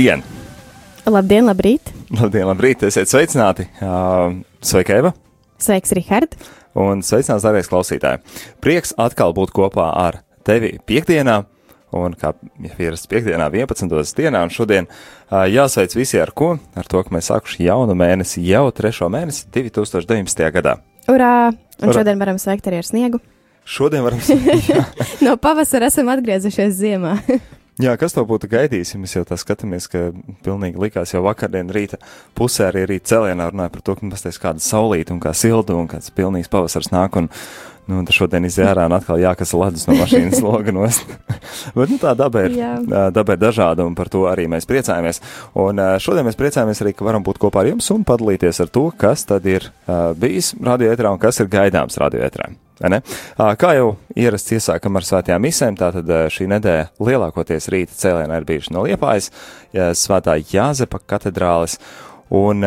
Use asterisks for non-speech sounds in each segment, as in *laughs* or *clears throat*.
Labdien! Labdien, labrīt! Labdien, labrīt! Esiet sveicināti! Sveika, Eva! Sveiks, Rihard! Un sveicināts, darbie klausītāji! Prieks atkal būt kopā ar tevi piekdienā! Un kā ierasts piekdienā, 11. dienā, un šodien uh, jāsveic visi ar ko? Ar to, ka mēs sākuši jaunu mēnesi, jau trešo mēnesi 2019. gadā. Urā! Un Urā. šodien varam sveikt arī ar sniegu. Šodien varam *laughs* No pavasara esam atgriezušies ziemā. *laughs* Jā, kas to būtu gaidījis, ja mēs jau tā skatāmies, ka pilnīgi likās jau vakardien rīta pusē arī rīt cēlienā runāja par to, ka pasties kāda saulīta un kā silda un kāds pilnīgs pavasars nāk un, nu, un šodien izjērā un atkal jākas ledus no mašīnas *laughs* loga nost. *laughs* Bet, nu, tā daba ir, daba ir dažāda un par to arī mēs priecājamies. Un šodien mēs priecājamies arī, ka varam būt kopā ar jums un padalīties ar to, kas tad ir ā, bijis radioetrā un kas ir gaidāms radioetrā. Kā jau ierasts iesākam ar svētajām misēm, tātad šī nedēļa lielākoties rīta cēlienā ir bijuši no Liepājas, svētā Jāzepa katedrālis, un,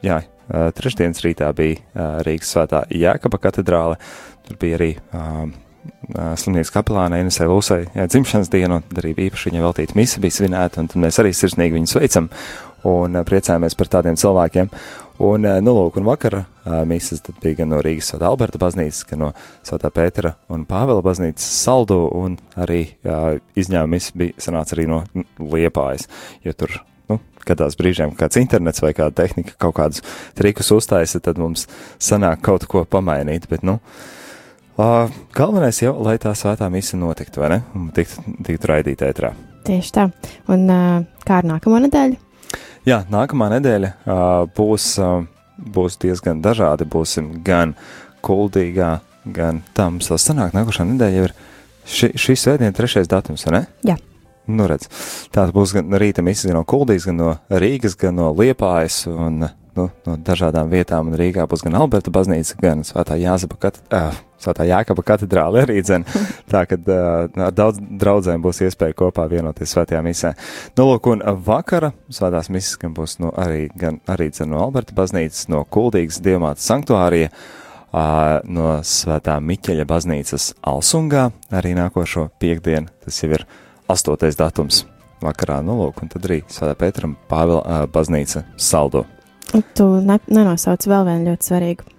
jā, trešdienas rītā bija ā, Rīgas svētā Jēkaba katedrāle, tur bija arī ā, slimnīcas kapelāna Inesē Lūsai dzimšanas diena, un arī īpaši viņa veltīta misa bija svinēta, un mēs arī sirsnīgi viņu sveicam un priecājamies par tādiem cilvēkiem. Un, nu, lūk, un vakar tad bija gan no Rīgas Svētā Alberta baznīcas, gan no Svētā Pētera un Pāvela baznīcas saldu, un arī jā, izņēmums bija sanāca arī no Liepājas, jo tur, kādās brīžiem kāds internets vai kāda tehnika kaut kādus trikus uztaisa, tad mums sanāk kaut ko pamainīt, bet, nu, ā, galvenais jau, lai tā svētā misa notiktu, vai ne, un tiktu, tiktu raidīta ētrā. Tieši tā. Un uh, kā ar nākamo nedēļu? Jā, nākamā nedēļa uh, būs, uh, būs diezgan dažādi. Būsim gan kuldīgā, gan tamsā. Sanāk, nākošā nedēļa jau ir ši, šī svētdiena, trešais datums, vai ne? Jā. Nu, redz, tās būs gan rīta misijas gan no Kuldīgas, gan no Rīgas, gan no Liepājas un nu, no dažādām vietām. Un Rīgā būs gan Alberta baznīca, gan Svētā Jāzeba kat uh, Svētā Jākaba katedrāle arī dzen. *laughs* Tā, kad uh, ar daudz draudzēm būs iespēja kopā vienoties svētajā misē. Nu, lūk, un vakara svētās misijas gan būs no, arī, gan arī dzen no Alberta baznīcas, no Kuldīgas dievmātas sanktuārija, uh, no Svētā Miķeļa baznīcas Alsungā, arī nākošo piekdienu, tas jau ir astotais datums vakarā, nu, lūk, un tad arī Svētā Pēteram Pāvela uh, baznīca saldo. Tu ne, nenosauc vēl vienu ļoti svarīgu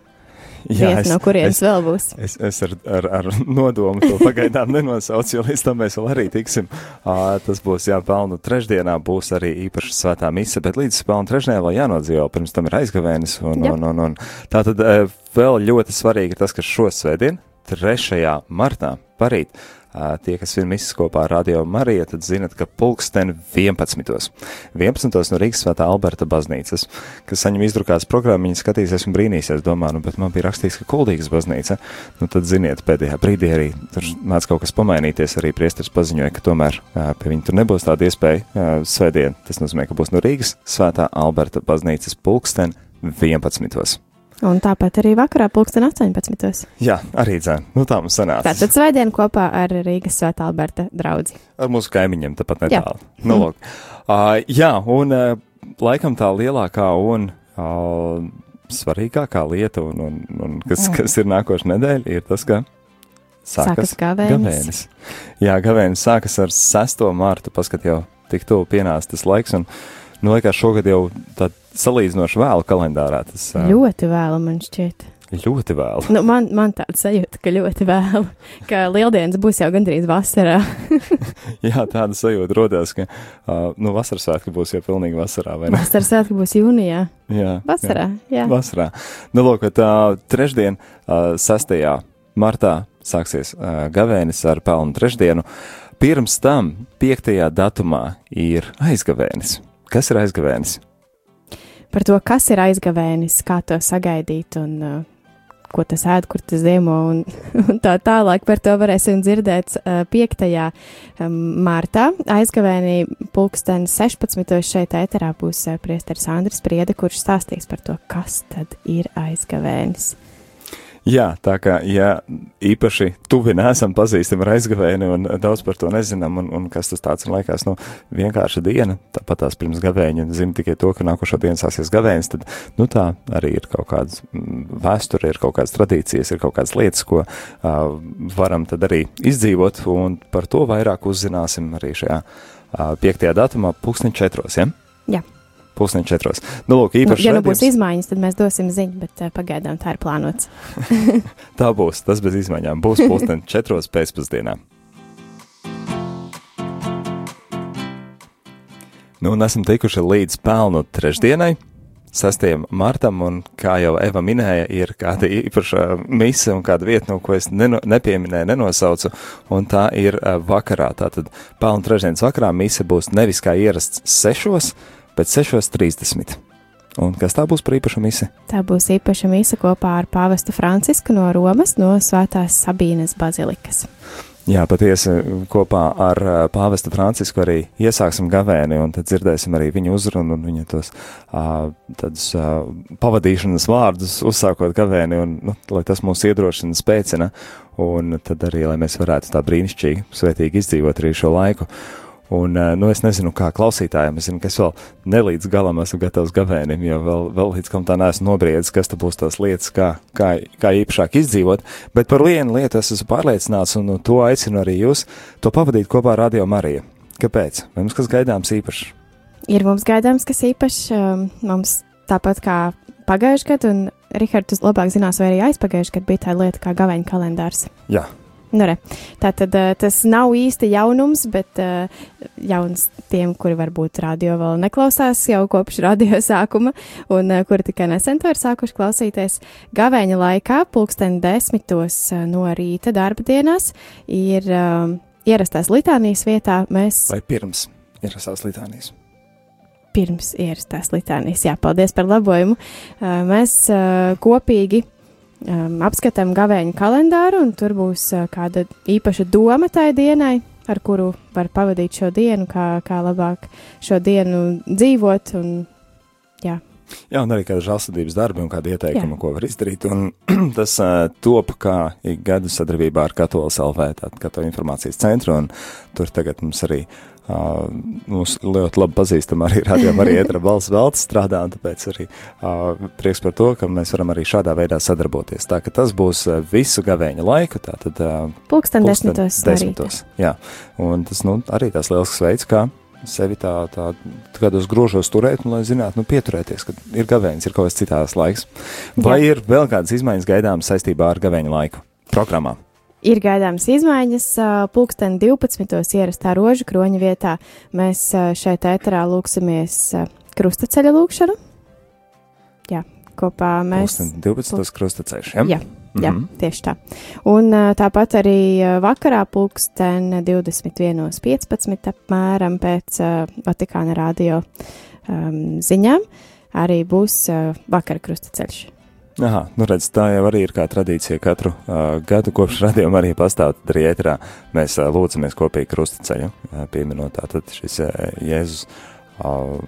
vietu, no kurienes es, vēl būs. Es, es ar, ar, ar nodomu to pagaidām nenosaucu, jo līdz tam mēs vēl arī tiksim. Uh, tas būs jāpelnu trešdienā, būs arī īpaša svētā mise, bet līdz pelnu trešdienā vēl jānodzīvo, pirms tam ir aizgavēnis. Un, Jā. un, un, un. Tā tad uh, vēl ļoti svarīgi ir tas, ka šo svētdienu, 3. martā, parīt, uh, tie, kas ir misijas kopā ar Radio Mariju, tad zinat, ka pulksten 11. 11. no Rīgas svētā Alberta baznīcas, kas saņem izdrukātas programmiņas, skatīsies un brīnīsies, domā, nu, bet man bija rakstīts, ka Kuldīgas baznīca, nu, tad ziniet, pēdējā brīdī arī tur mēdz kaut kas pamainīties, arī priesteris paziņoja, ka tomēr pie viņa tur nebūs tāda iespēja svētdien. Tas nozīmē, ka būs no Rīgas svētā Alberta baznīcas pulksten 11. Un tāpat arī vakarā, pulksten 18. Jā, arī dzēn. Nu, tā mums sanāca. Tātad svētdien kopā ar Rīgas Svētā Alberta draugu. Ar mūsu kaimiņiem tāpat Jā. netālu. Nu, lūk. uh, jā, un uh, laikam tā lielākā un uh, svarīgākā lieta, un, un, un kas, kas ir nākošais nedēļa, ir tas, ka Sākas gavēnis. gavēnis. Jā, gavēnis sākas ar 6. mārtu, paskat jau tik tuvu pienāca tas laiks, un, nu, liekas, šogad jau tā salīdzinoši vēlu kalendārā tas uh, Ļoti vēlu man šķiet. ļoti vēlu. Nu, man, man tāda sajūta, ka ļoti vēlu, ka lieldienas būs jau gandrīz vasarā. *laughs* Jā, tāda sajūta rodās, ka, uh, nu, vasaras svētki būs jau pilnīgi vasarā? Vasaras svētki būs jūnijā. Jā. Vasarā, jā. Vasarā. Nu, lūk, tā trešdien, uh, 6. martā, sāksies uh, gavēnis ar pelnu trešdienu. Pirms tam, 5. datumā, ir aizgavēnis. Kas ir aizgavēnis? Par to, kas ir aizgavēnis, kā to sagaidīt un uh, ko tas ēd, kur tas ziemo un, *laughs* un tā tālāk. Par to varēsim dzirdēt uh, 5. Um, martā. Aizgavēnī pulksten 16. šeit ēterā būs uh, priesteris Andris Priede, kurš stāstīs par to, kas tad ir aizgavēnis. Jā, tā kā, ja īpaši tuvi nesam pazīstami ar aizgavēni un daudz par to nezinām, un, un kas tas tāds ir laikās, nu, vienkārša diena, tāpat tās pirms gavēņa, zina tikai to, ka nākošo dienu sāksies gavēnis, tad, nu, tā arī ir kaut kādas mm, vēsture, ir kaut kādas tradīcijas, ir kaut kādas lietas, ko uh, varam tad arī izdzīvot, un par to vairāk uzzināsim arī šajā uh, piektajā datumā, pulksten četros, ja? Jā. Pusdienu četros. Nu, lūk. Nu, ja nu būs izmaiņas, tad mēs dosim ziņu, bet uh, pagaidām tā ir plānots. *laughs* *laughs* tā būs, tas bez izmaiņām. Būs pusdienu *laughs* četros pēcpusdienā. Nu, un esam tikuši līdz pelnu trešdienai. 6. martam, un kā jau Eva minēja, ir kāda īpaša mise un kāda vieta, no ko es neno, nepieminēju, nenosaucu, un tā ir uh, vakarā. Tātad pelnu trešdienas vakarā mise būs nevis kā ierasts sešos, bet 6.30. Un kas tā būs par īpašu misiju? Tā būs īpaša misija kopā ar pāvestu Francisku no Romas, no Svētās Sabīnes bazilikas. Jā, patiesi kopā ar pāvestu Francisku arī iesāksim gavēni, un tad dzirdēsim arī viņa uzrunu un viņa tos tādus pavadīšanas vārdus, uzsākot gavēni, un nu, lai tas mūs iedrošina, spēcina, un tad arī, lai mēs varētu tā brīnišķīgi, svētīgi izdzīvot arī šo laiku. Un, eh, nu, es nezinu, kā klausītājiem, es zinu, ka es vēl nelīdz galam esmu gatavs gavēnim, jo vēl, vēl līdz kam tā neesmu nobriedis, kas tad būs tās lietas, kā, kā, kā īpašāk izdzīvot. Bet par vienu lietu es esmu pārliecināts, un to aicinu arī jūs, to pavadīt kopā ar Radio Mariju. Kāpēc? Vai mums kas gaidāms īpašs? Ir mums gaidāms kas īpašs, um, mums tāpat kā pagājušajā gadā, un Rihards labāk zinās, vai arī aizpagājušajā gadā bija tā lieta kā gaveņa kalendārs. Jā. Nu, re. tā tad uh, tas nav īsti jaunums, bet uh, jauns tiem, kuri varbūt radio vēl neklausās jau kopš radio *laughs* sākuma, un uh, kuri tikai nesen to ir sākuši klausīties. Gavēņa laikā, pulksten desmitos no rīta darba dienās, ir ierastās litānijas vietā. Mēs... Vai pirms ierastās litānijas? Pirms ierastās litānijas, jā, paldies par labojumu. Mēs kopīgi um, apskatām gavēņa kalendāru, un tur būs uh, kāda īpaša doma tai dienai, ar kuru var pavadīt šo dienu, kā, kā labāk šo dienu dzīvot. Un, jā. Jā, un arī kāda žēlsirdības darba un kāda ieteikuma, Jā. ko var izdarīt. Un *clears throat* tas uh, top kā ik gadu sadarbībā ar Katolas LV, tātad Katoļu informācijas centru, un tur tagad mums arī uh, Uh, mums ļoti labi pazīstama arī radījuma arī ietra balss veltes strādā, un tāpēc arī uh, prieks par to, ka mēs varam arī šādā veidā sadarboties. Tā ka tas būs visu gavēņa laiku, tātad uh, pulksten desmitos. desmitos jā, un tas, nu, arī tās liels veids, kā sevi tā, tā kādos grožos turēt, un lai zinātu, nu, pieturēties, ka ir gavēnis, ir kaut kas citās laiks. Vai jā. ir vēl kādas izmaiņas gaidāmas saistībā ar gavēņa laiku programmā? Ir gaidāmas izmaiņas. Pūksteni 12. ierastā rožu kroņa vietā mēs šeit ēterā lūksimies krustaceļa lūkšanu. Jā, kopā mēs. Pūksteni 12. krustaceļš, ja? Jā. Jā, mm -hmm. tieši tā. Un tāpat arī vakarā pulksten 21.15. apmēram pēc Vatikāna radio um, ziņām arī būs uh, vakara krustaceļš. Aha, nu redz, tā jau arī ir kā tradīcija katru uh, gadu, kopš radījuma arī pastāv, ētrā mēs uh, lūdzamies kopīgi krustaceļu, uh, pieminot tātad šis uh, Jēzus uh,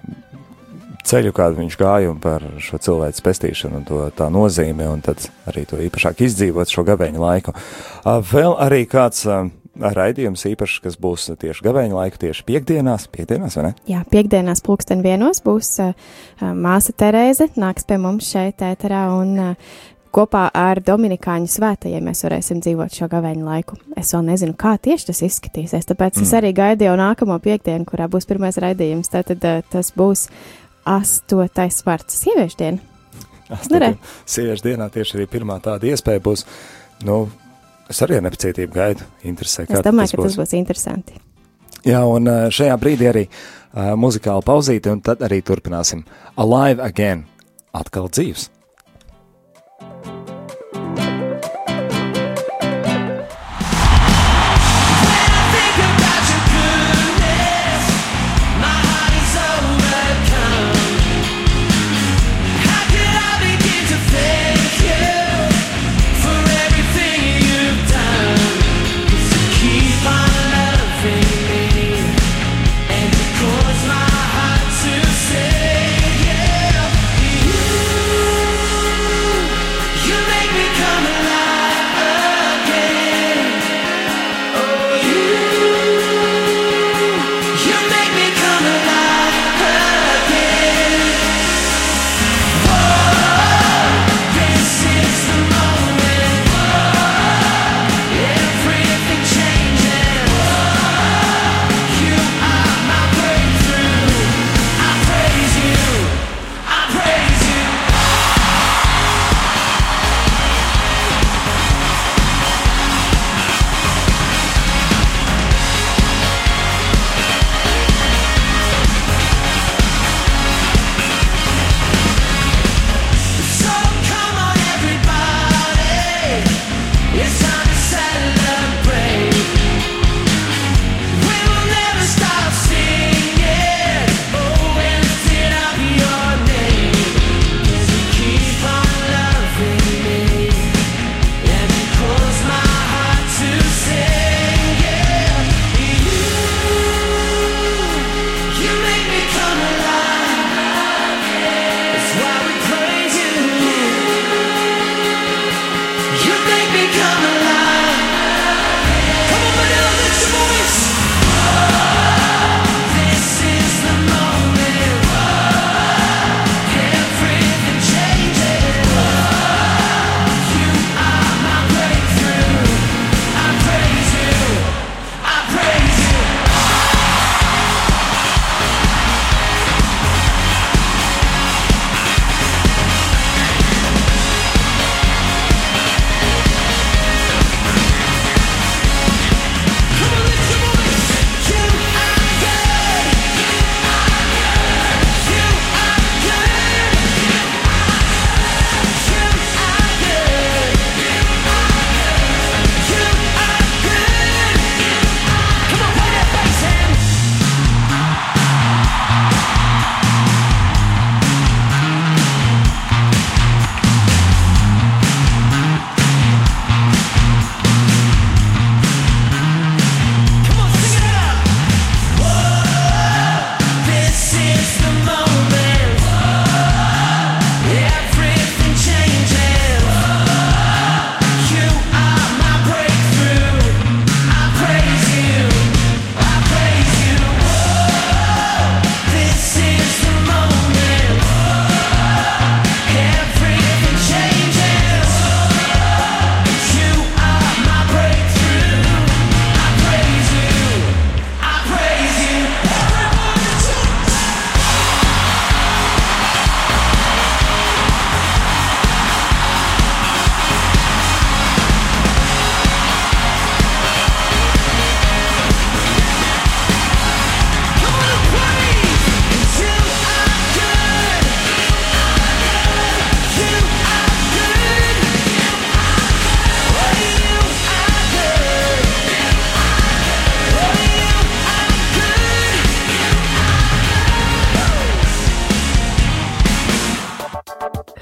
ceļu, kādu viņš gāja un par šo cilvēku pestīšanu un to tā nozīmi, un tad arī to īpašāk izdzīvot šo gabeņu laiku. Uh, vēl arī kāds uh, raidījums īpašs, kas būs tieši gavēņa laika, tieši piekdienās, piekdienās, vai ne? Jā, piekdienās pulksten vienos būs uh, māsa Terēze, nāks pie mums šeit ēterā un uh, kopā ar Dominikāņu svētajiem mēs varēsim dzīvot šo gavēņu laiku. Es vēl nezinu, kā tieši tas izskatīsies, tāpēc mm. es arī gaidu jau nākamo piekdienu, kurā būs pirmais raidījums. Tātad uh, tas būs astotais vārds sieviešu diena. Astotajā sieviešu dienā tieši arī pirmā tāda iespēja būs, nu, Es arī ar nepacietību gaidu. Interesē, es domāju, tas ka būs. tas būs interesanti. Jā, un šajā brīdī arī uh, muzikāla pauzīte, un tad arī turpināsim. Alive again, atkal dzīves.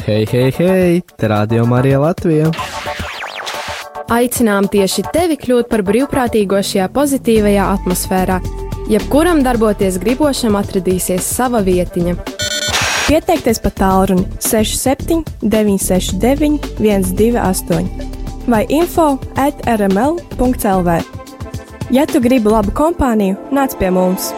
Hei, hei, hei! Te radio Marija Latvija! Aicinām tieši tevi kļūt par brīvprātīgo šajā pozitīvajā atmosfērā. Jebkuram darboties gribošam atradīsies sava vietiņa. Pieteikties pa tālruni 67 969 128 vai info at rml.clv. Ja tu gribi labu kompāniju, nāc pie mums!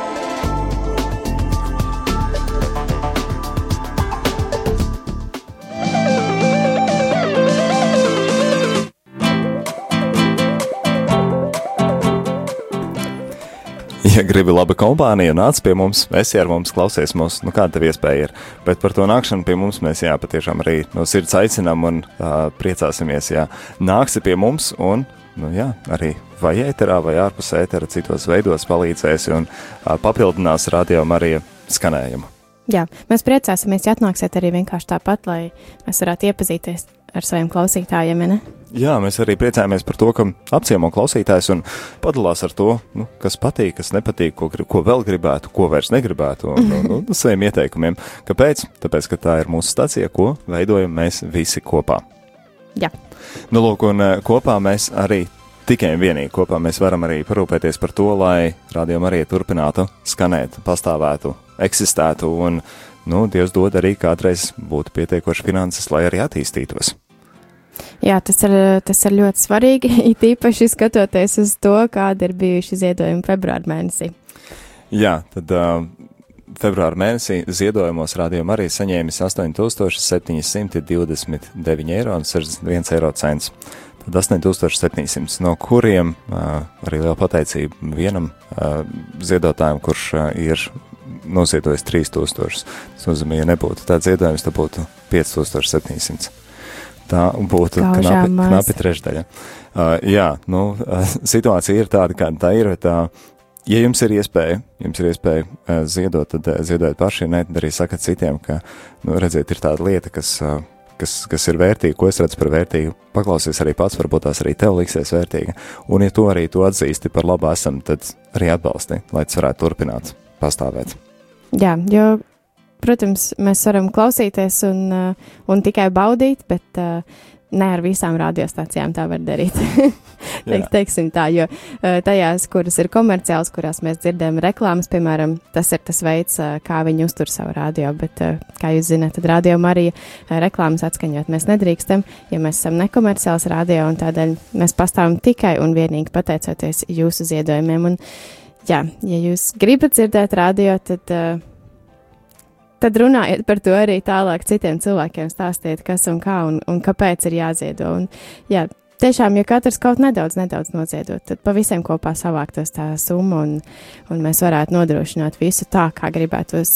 Gribi labu kompāniju, nāc pie mums, esi ar mums, klausies mūs, nu kāda tev iespēja ir. Bet par to nākšanu pie mums mēs, jā, patiešām arī no sirds aicinām un uh, priecāsimies, ja nāksi pie mums un, nu jā, arī vai ēterā vai ārpus ētera citos veidos palīdzēsi un uh, papildinās radio Marija skanējumu. Jā, mēs priecāsimies, ja atnāksiet arī vienkārši tāpat, lai mēs varētu iepazīties ar saviem klausītājiem. Ne? Jā, mēs arī priecājamies par to, ka apciemo klausītājs un padalās ar to, nu, kas patīk, kas nepatīk, ko, grib, ko vēl gribētu, ko vairs negribētu, un, un, un, un saviem ieteikumiem. Kāpēc? Tāpēc, ka tā ir mūsu stacija, ko veidojam mēs visi kopā. Jā. Nu, lūk, un eh, kopā mēs arī tikai un vienīgi kopā mēs varam arī parūpēties par to, lai rādījuma arī turpinātu skanēt, pastāvētu, eksistētu, un, nu, Dievs dod arī kādreiz būtu pietiekoši finanses, lai arī attīstītos. Jā, tas ir, tas ir ļoti svarīgi, *laughs* it īpaši skatoties uz to, kāda ir bijuši ziedojumi februāra mēnesī. Jā, tad uh, februāra mēnesī ziedojumos rādījuma arī saņēmis 8729 eiro un 61 eiro cents. Tad 8700, no kuriem uh, arī liela pateicība vienam uh, ziedotājam, kurš uh, ir noziedojis 3000. Tas nozīmē, ja nebūtu tāds ziedojums, tad būtu 5700. Tā būtu knapi, knapi trešdaļa. Uh, jā, nu, uh, situācija ir tāda, kāda tā ir. Tā, ja jums ir iespēja, jums ir iespēja uh, ziedot, tad uh, ziedot paši, ne, arī sakat citiem, ka, nu, redziet, ir tāda lieta, kas, uh, kas, kas ir vērtīga, ko es redzu par vērtīgu. Paklausies arī pats, varbūt tās arī tev liksies vērtīga. Un, ja to arī tu atzīsti par labu esam, tad arī atbalsti, lai tas varētu turpināt pastāvēt. Jā, jo protams, mēs varam klausīties un, uh, un tikai baudīt, bet uh, ne ar visām radiostācijām tā var darīt. *laughs* Teik, teiksim tā, jo uh, tajās, kuras ir komerciāls, kurās mēs dzirdam reklāmas, piemēram, tas ir tas veids, kā viņi uztur savu radio, bet, kā jūs zināt, tad radio arī reklāmas atskaņot mēs nedrīkstam, ja mēs esam nekomerciāls radio, un tādēļ mēs pastāvam tikai un vienīgi pateicoties jūsu ziedojumiem. Un, jā, ja jūs gribat dzirdēt radio, tad uh, tad runājiet par to arī tālāk citiem cilvēkiem, stāstiet, kas un kā un, un kāpēc ir jāziedo. Un, jā, tiešām, ja katrs kaut nedaudz, nedaudz noziedot, tad pa visiem kopā savāktos tā summa un, un mēs varētu nodrošināt visu tā, kā gribētos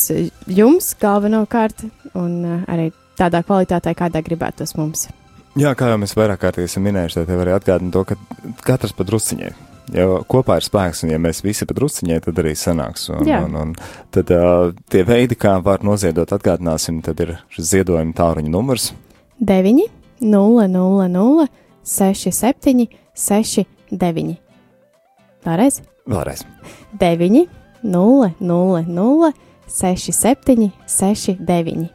jums galvenokārt un uh, arī tādā kvalitātē, kādā gribētos mums. Jā, kā jau mēs vairāk kārtīgi esam minējuši, tad arī atgādina to, ka katrs pa drusciņai Jo kopā ir spēks, un ja mēs visi padrusciņai, tad arī sanāks. Un, Jā. un, un tad uh, tie veidi, kā var noziedot, atgādināsim, tad ir šis ziedojuma tāruņa numurs. 9, 0, 0, 0, 6, 7, 6, 9. Vēlreiz? Vēlreiz. 9, 0, 0, 0, 6, 7, 6, 9.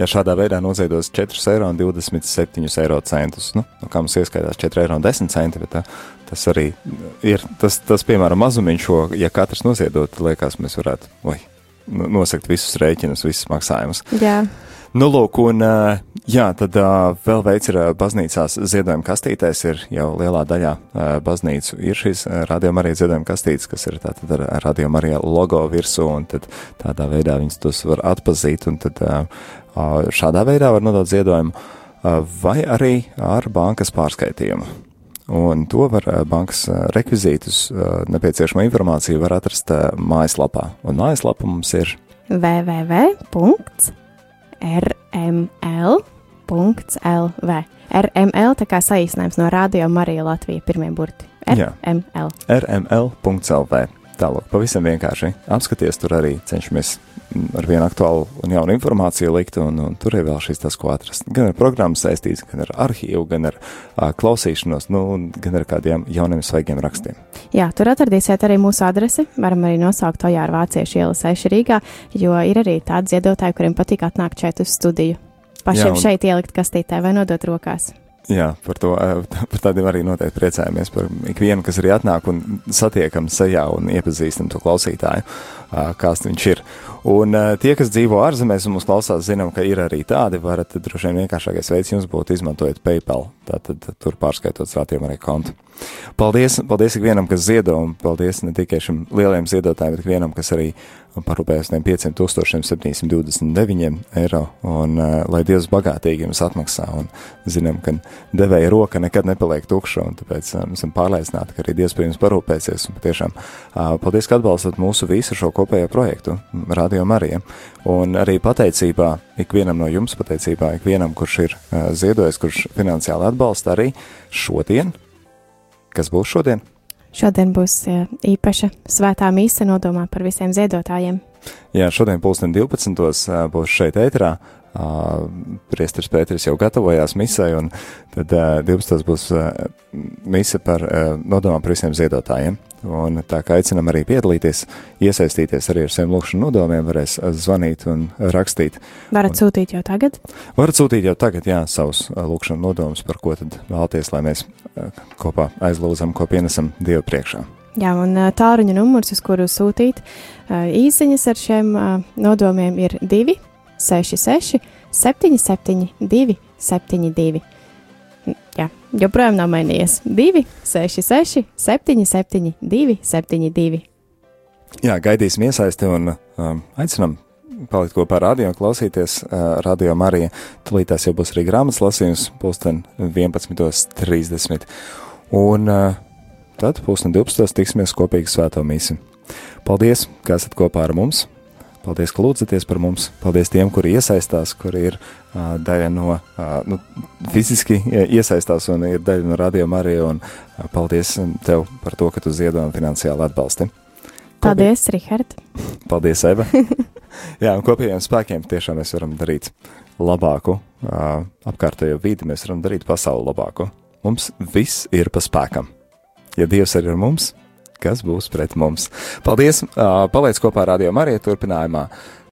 Ja šādā veidā noziedos 4,27 eiro nu, nu, kā mums ieskaitās 4,10 eiro, bet tā, tas arī ir tas, tas piemēram, mazumiņš, ko, ja katrs noziedot, liekas, mēs varētu oi, nosakt visus rēķinus, visus maksājumus. Jā. Nu, lūk, un jā, tad vēl veids ir baznīcās ziedojuma kastītēs, ir jau lielā daļā baznīcu ir šīs radioma arī ziedojuma kastītes, kas ir tātad ar radioma arī logo virsū, un tad tādā veidā viņas tos var atpazīt, un tad šādā veidā var nodot ziedojumu, vai arī ar bankas pārskaitījumu. Un to var bankas rekvizītus, nepieciešamo informāciju var atrast mājaslapā. Un mājaslapa mums ir www rml.lv. RML tā kā saīsinājums no Radio Marija Latvija pirmie burti. RML. RML.lv. Tālāk, pavisam vienkārši apskaties, tur arī cenšamies ar vienu aktuālu un jaunu informāciju likt, un, un tur ir vēl šīs tas, ko atrast. Gan ar programmu saistīts, gan ar arhīvu, gan ar uh, klausīšanos, nu, gan ar kādiem jauniem svaigiem rakstiem. Jā, tur atradīsiet arī mūsu adresi. Varam arī nosaukt Ojāra Vāciešu iela 6 Rīgā, jo ir arī tādi ziedotāji, kuriem patīk atnākt šeit uz studiju. pašiem Jā, un- šeit ielikt kastītē vai nodot rokās. Jā, par to eh, *laughs* par tādiem arī noteikti priecājamies. Par ikvienu, kas arī atnāk un satiekam sejā un iepazīstam to klausītāju, kāds viņš ir. Un tie, kas dzīvo ārzemēs un mūs klausās, zinām, ka ir arī tādi. Varat droši vien vienkāršākais veids jums būtu izmantojot PayPal. Tātad tur pārskaitot rātiem arī kontu. Paldies, paldies ikvienam, kas ziedo, un paldies ne tikai šim lielajam ziedotājiem, bet ikvienam, kas arī parūpējas tiem 5729 eiro, un uh, lai Dievs bagātīgi jums atmaksā, un zinām, ka devēja roka nekad nepaliek tukša, un tāpēc uh, esam pārliecināti, ka arī Dievs par jums parūpēsies, un patiešām uh, paldies, ka atbalstat mūsu visu šo kopējo projektu, Radio Marija, un arī pateicībā ikvienam no jums, pateicībā ikvienam, kurš ir uh, ziedojis, kurš finansiāli atbalsta arī šodien, kas būs šodien? Šodien būs eh, īpaša svētā mīsa nodomā par visiem ziedotājiem. Jā, šodien pulksten 12. ā, būs šeit ēterā. Ā, Priesteris Pēteris jau gatavojās misai, un tad ā, 12. būs ā, mise par ā, nodomām par visiem ziedotājiem. Un tā kā aicinam arī piedalīties, iesaistīties arī ar saviem lūkšanu nodomiem, varēs zvanīt un rakstīt. Varat sūtīt jau tagad. Varat sūtīt jau tagad, jā, savus lūkšanu nodomus, par ko tad vēlaties, lai mēs kopā aizlūdzam, ko pienesam Dievu priekšā. Jā, un tāruņa numurs, uz kuru sūtīt īsiņas ar šiem nodomiem, ir 2, 6, 6, 7, 7, 2, 7, 2. Jā, joprojām nav mainījies. 2, 6, 6, 7, 7, 2, 7, 2. Jā, gaidīsim iesaisti un um, aicinam palikt kopā ar radio, klausīties uh, radio Marija. Tūlītās jau būs arī grāmatas lasījums, pulksten 11.30. Un uh, tad pulksten 12. tiksimies kopīgi svēto mīsi. Paldies, ka esat kopā ar mums! Paldies, ka lūdzaties par mums. Paldies tiem, kuri iesaistās, kuri ir uh, daļa no, uh, nu, fiziski ie- iesaistās un ir daļa no radio Marija. Un uh, paldies tev par to, ka tu ziedo un finansiāli atbalsti. Paldies, Rihard! Paldies, Eva. *laughs* Jā, un kopējiem spēkiem tiešām mēs varam darīt labāku uh, apkārtējo vidi, mēs varam darīt pasauli labāku. Mums viss ir pa spēkam. Ja Dievs ir ar mums, kas būs pret mums? Paldies! Paliec kopā ar Radio Mariju turpinājumā.